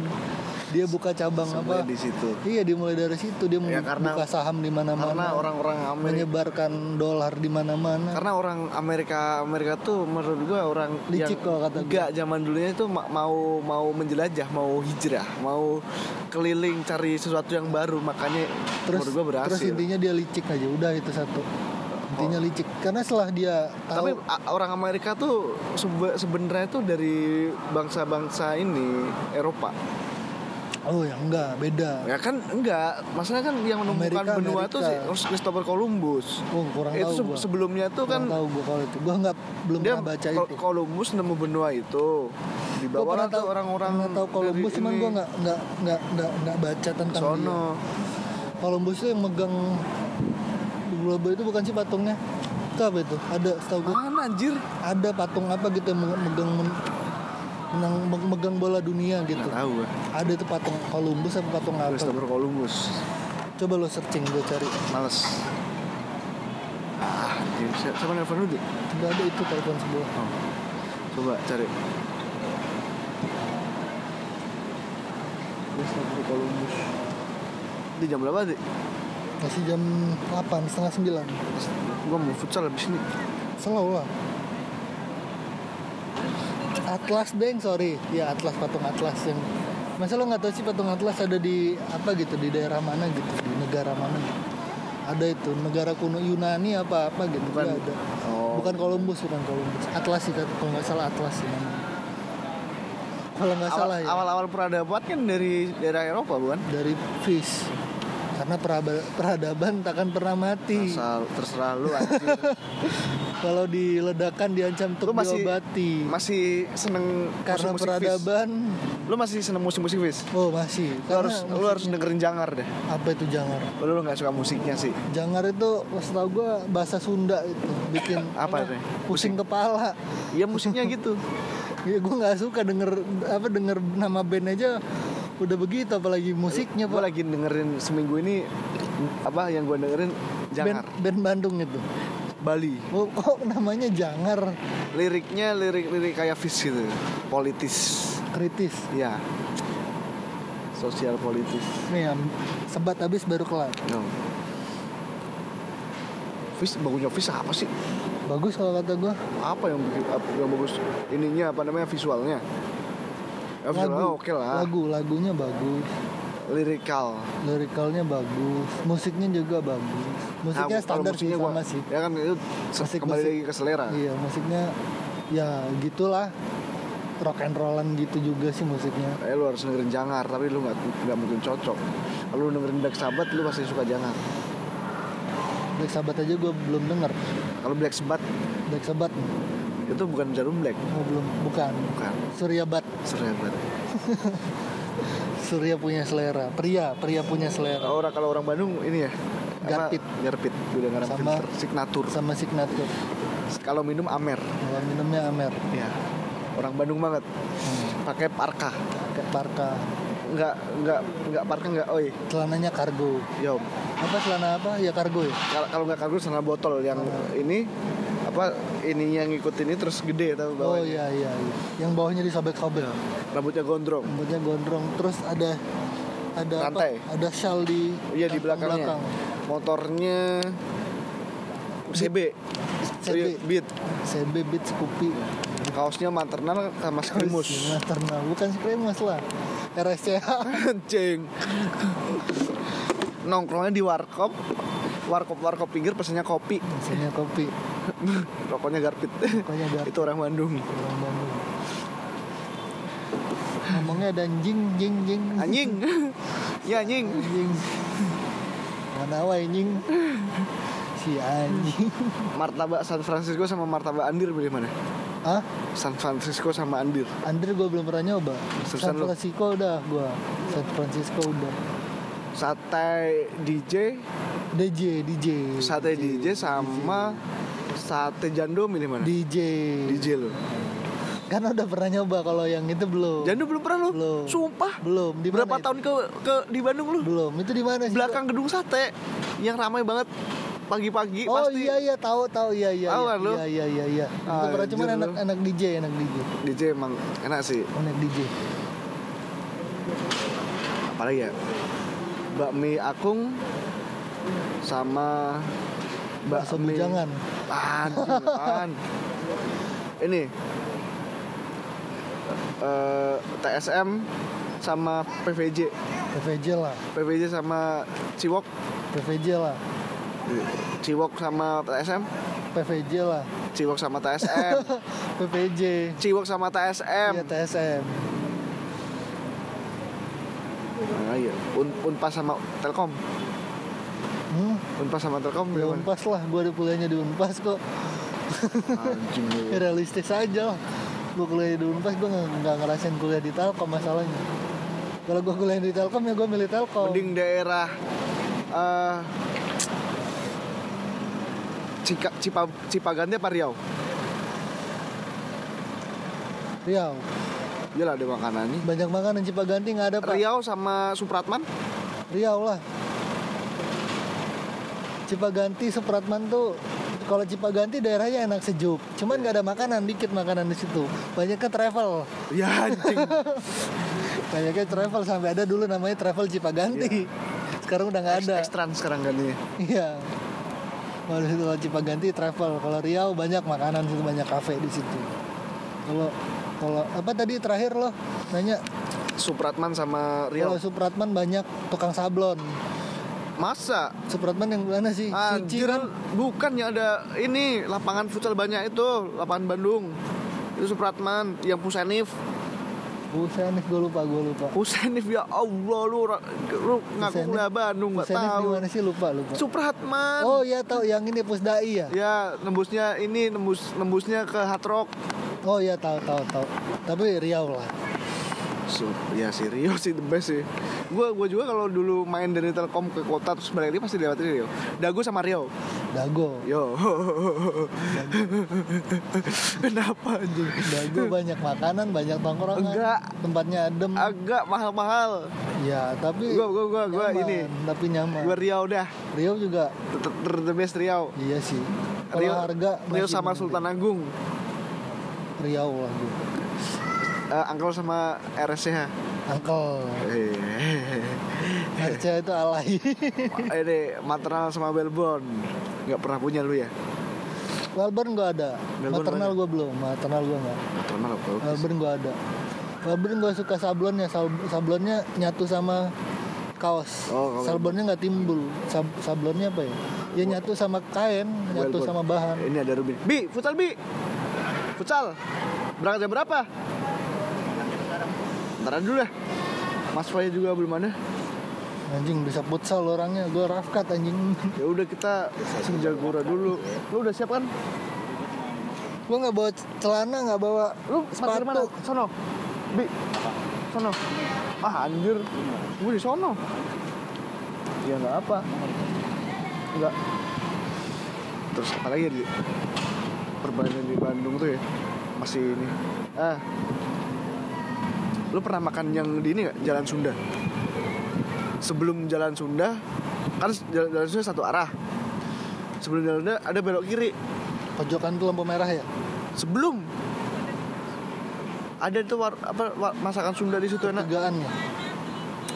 Dia buka cabang Semuanya apa? di situ. Iya, dimulai dari situ dia Ya, karena- buka saham di Karena mana-mana, orang-orang Amerika menyebarkan dolar di mana-mana. karena orang Amerika Amerika tuh menurut gua orang Licik kalau kata enggak zaman dulunya itu ma- mau mau menjelajah mau hijrah mau keliling cari sesuatu yang baru makanya Terus menurut gua berhasil terus intinya dia licik aja, udah itu satu. Intinya licik. Karena setelah dia tahu tapi orang Amerika tuh sebe- sebenarnya tuh dari bangsa-bangsa ini Eropa oh ya enggak, beda. ya kan enggak maksudnya kan yang menemukan Amerika, benua tuh si Amerika. Christopher Columbus Oh, kurang itu tahu gua. sebelumnya tuh kan Kurang tahu gua kalau itu. Gua nggak belum dia pernah baca itu. Columbus nemu benua itu di bawah pernah tuh tahu orang-orang pernah tahu Columbus cuman ini. gue nggak nggak nggak nggak nggak baca tentang sono dia. Columbus itu yang megang globe itu bukan sih patungnya? Itu apa itu ada setahu gue mana anjir? Ada patung apa gitu yang me- megang men- menang me- megang bola dunia gitu. Nggak tahu ada itu patung Columbus apa patung apa? Christopher Columbus. Coba lo searching gue cari. Males. Ah anjir. siapa, nelfon lu Dik? nggak ada itu telepon sebelah. Oh. coba cari. Christopher Columbus. Di jam berapa sih? Masih jam 8 setengah 9 Gua mau futsal habis ini Selalu lah. Atlas Deng, sorry. Ya Atlas patung Atlas yang Masa lo nggak tahu sih patung Atlas ada di apa gitu di daerah mana gitu di negara mana. Ada itu negara kuno Yunani apa apa gitu Bukan. Nggak ada. Oh. Bukan Columbus bukan Columbus. Atlas sih kalau nggak salah Atlas sih namanya. kalau nggak salah ya Awal-awal peradaban kan dari daerah Eropa bukan? dari fish karena peraba- peradaban takkan pernah mati Asal terserah lu kalau diledakan diancam lu untuk masih diobati masih seneng karena Fish? peradaban Lu masih seneng musik-musik Fish? oh masih Lu harus Karena lu harus dengerin Jangar deh. apa itu jangar Lu lu nggak suka musiknya sih. jangar itu setahu gue bahasa Sunda itu bikin Apa deh? pusing kepala Iya musiknya gitu. ya gue nggak suka denger apa denger nama band aja udah begitu apalagi musiknya Gue lagi dengerin seminggu ini apa yang gue dengerin band, Jangar band Bandung itu Bali. oh, kok namanya jangar Liriknya lirik-lirik kayak Fish gitu. Politis. kritis Ya. Sosial politis. nih ya, sebat habis baru kelar No. Fish bagusnya Fish apa sih? bagus kalau kata gue Apa yang bikin apa yang bagus? Ininya apa namanya visualnya? Ya, visualnya oke lah. lagu lagunya bagus Lirikal. lirikalnya bagus musiknya juga bagus musiknya Nah, standar sih musiknya sama gua- sih Ya kan itu Musik- kembali musik. lagi ke selera. iya musiknya ya gitulah rock and rollan gitu juga sih musiknya Eh lu harus dengerin Jangar tapi lu nggak nggak mungkin cocok. Kalau lu dengerin Black Sabbath lu pasti suka Jangar. Black Sabbath aja gue belum denger Kalau Black Sabbath Black Sabbath itu bukan jarum black, oh, belum bukan bukan. Surya Bat Surya Bat. Surya punya selera pria pria punya selera Orang kalau orang Bandung ini ya? Garpit. Garpit. Udah ngarang Sama- filter. Signatur. sama signature Kalau minum Amer. kalau minumnya Amer Ya. Orang Bandung banget. hmm. Pakai parka. kayak parka Enggak enggak enggak parka enggak oi. celananya kargo Yo. apa celana apa ya kargo ya Kalau enggak kargo sana botol yang ini apa ini yang ngikut ini terus gede oh tahu bawahnya. iya iya iya yang bawahnya disobek-sobek Rambutnya gondrong. rambutnya gondrong terus ada ada Rantai. apa ada shawl di Iya di belakangnya. Motornya CB. CB. Iya, Beat. CB Beat Scoopy Kaosnya maternal sama skrimus. maternal bukan skrimus lah RSCH Anjing. Nongkrongnya di warkop. Warkop warkop pinggir pesannya kopi. Misalnya kopi Rokoknya garpit. pokoknya dari Itu orang Bandung. orang Bandung ngomongnya ada jing jing jing Anjing. ya anjing. anjing mana wae anjing si anjing Martabak San Francisco sama martabak Andir pilih mana? ah San Francisco sama Andir. Andre gue belum pernah nyoba San lu? Francisco udah gue San Francisco udah Sate DJ, DJ DJ sate DJ sama sate jando milih mana? DJ DJ lo. kan udah pernah nyoba kalau yang itu belum Jando belum pernah lo? Belum. Sumpah. belum di Berapa itu? tahun ke ke di Bandung lu? belum itu di mana sih Belakang gedung sate yang ramai banget pagi-pagi Oh pasti. iya iya tahu tahu iya iya Tahu iya kan lu? iya iya iya iya. Itu Ah, pernah cuman anak lu. anak DJ anak DJ DJ emang enak sih. anak DJ. Apalagi ya? Bakmi Akung sama Bakso bujangan. Apaan? Ini eh, TSM sama PVJ. PVJ lah PVJ sama Ciwok. PVJ lah Ciwok sama TSM. PVJ lah Ciwok sama TSM. PVJ Ciwok sama TSM. Iya TSM Nah, iya. Un Unpas sama Telkom. Hmm, Unpas sama Telkom di gimana? Unpas lah gue ada kuliahnya di Unpas kok Anjing lu. Ya, realistis aja lah gue kuliah di Unpas gue nggak ngerasain kuliah di Telkom masalahnya kalau gue kuliah di Telkom ya gue milih Telkom Mending daerah eh Cika, Cipa, Cipaganti apa Riau? Riau Iyalah ada makanannya. banyak makanan Cipaganti nggak ada pak Riau sama Supratman? Riau lah Cipaganti Supratman tuh kalau Cipaganti daerahnya enak sejuk. Cuman nggak ada makanan dikit makanan di situ. Banyaknya travel. Ya anjing. banyaknya travel sampai ada dulu namanya travel Cipaganti. Sekarang udah nggak ada. Ekstran sekarang kan ini. iya. Kalau situ kalau Cipaganti travel. Kalau Riau banyak makanan situ banyak kafe di situ. Kalau kalau apa tadi terakhir loh nanya. Supratman sama Riau. kalau Supratman banyak tukang sablon Masa? Supratman yang mana sih Anjir, kan bukan ya ada ini lapangan futsal banyak itu, lapangan Bandung. Itu Supratman yang Pusenif. Husainif gue lupa gue lupa Husainif ya Allah lu lu ngaku kuliah Bandung nggak Husainif tahu. di mana sih lupa lupa Supratman. oh iya tahu yang ini Pusdai ya Ya nembusnya ini nembus nembusnya ke Hard Rock. oh iya tahu tahu tahu tapi Riau lah So, ya si Rio sih the best sih. Gua gua juga kalau dulu main dari Telkom ke kota terus balik lagi pasti lewatin Rio. Dago sama Rio. Dago Yo. Kenapa anjing? Dago banyak makanan banyak tongkrongan Enggak. tempatnya adem Agak mahal-mahal. ya tapi gua gua gua nyaman, ini. tapi nyaman Gua Riau dah. Riau juga The best Riau. iya sih Rio, harga Rio masih sama. Sultan Agung. Riau lah gue Eh, Angkel sama RSCH. Angkel Eh, Arca itu alay ini maternal sama Belbon. Nggak pernah punya lu ya? Melbourne gue ada Melbourne maternal gue belum maternal gue nggak Maternal apa? Melbourne gue ada Melbourne gue suka sablonnya Sab- sablonnya nyatu sama kaos Oh, sablonnya nggak timbul Sab- sablonnya apa ya ya nyatu sama kain nyatu Melbourne. sama bahan Ini ada Rubin. Bi, futsal Bi. Futsal. Berangkat jam berapa? Ntar dulu dah. Mas Fai juga belum ada. anjing bisa futsal orangnya gue rafkat anjing Ya udah kita senjagura dulu. Lu udah siap kan? gue nggak bawa celana nggak bawa Lu parkir mana? sepatu Sono. Bi. Sono. Ah anjir. Gue di sono. Ya nggak apa. Enggak. Terus apa lagi di perbandingan di Bandung tuh ya masih ini. Ah. Lu pernah makan yang di ini nggak? Jalan Sunda. Sebelum Jalan Sunda kan jalan, jalan Sunda satu arah. Sebelum Jalan Sunda ada belok kiri. pojokan tuh lampu merah ya Sebelum ada tuh war, apa wa- masakan Sunda di situ enak. pertigaan ya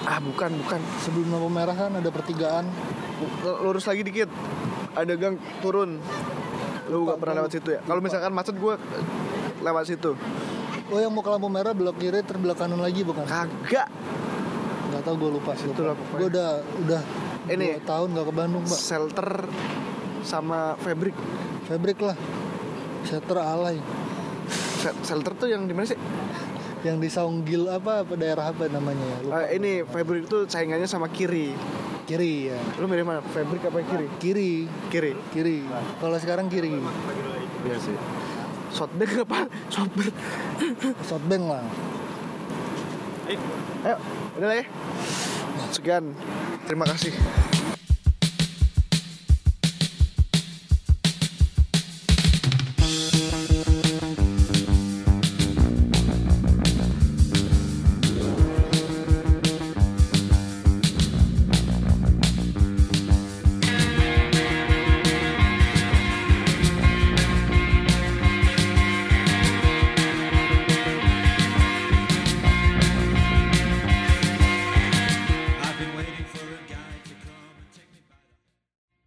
Ah bukan bukan. sebelum lampu merah kan ada pertigaan Lurus lagi dikit. Ada gang turun. Lu gak pernah lewat situ ya? Kalau misalkan macet gue lewat situ. Oh yang mau ke lampu merah belok kiri terus belok kanan lagi bukan Kagak. nggak tahu gue lupa sih gue udah udah Ini. dua tahun nggak ke Bandung mbak Shelter sama fabric. Fabrik lah Setter alay Shelter tuh yang di mana sih? yang di Saunggil apa apa daerah apa namanya ya lupa. Eh, ini fabric itu saingannya sama kiri. kiri ya Lu milih mana? Fabric apa kiri? kiri Kiri. kiri kalau sekarang kiri Iya sih. Shotback apa? Shotback. Softbank lah Ayo, udah lah ya. Sekian. Terima kasih.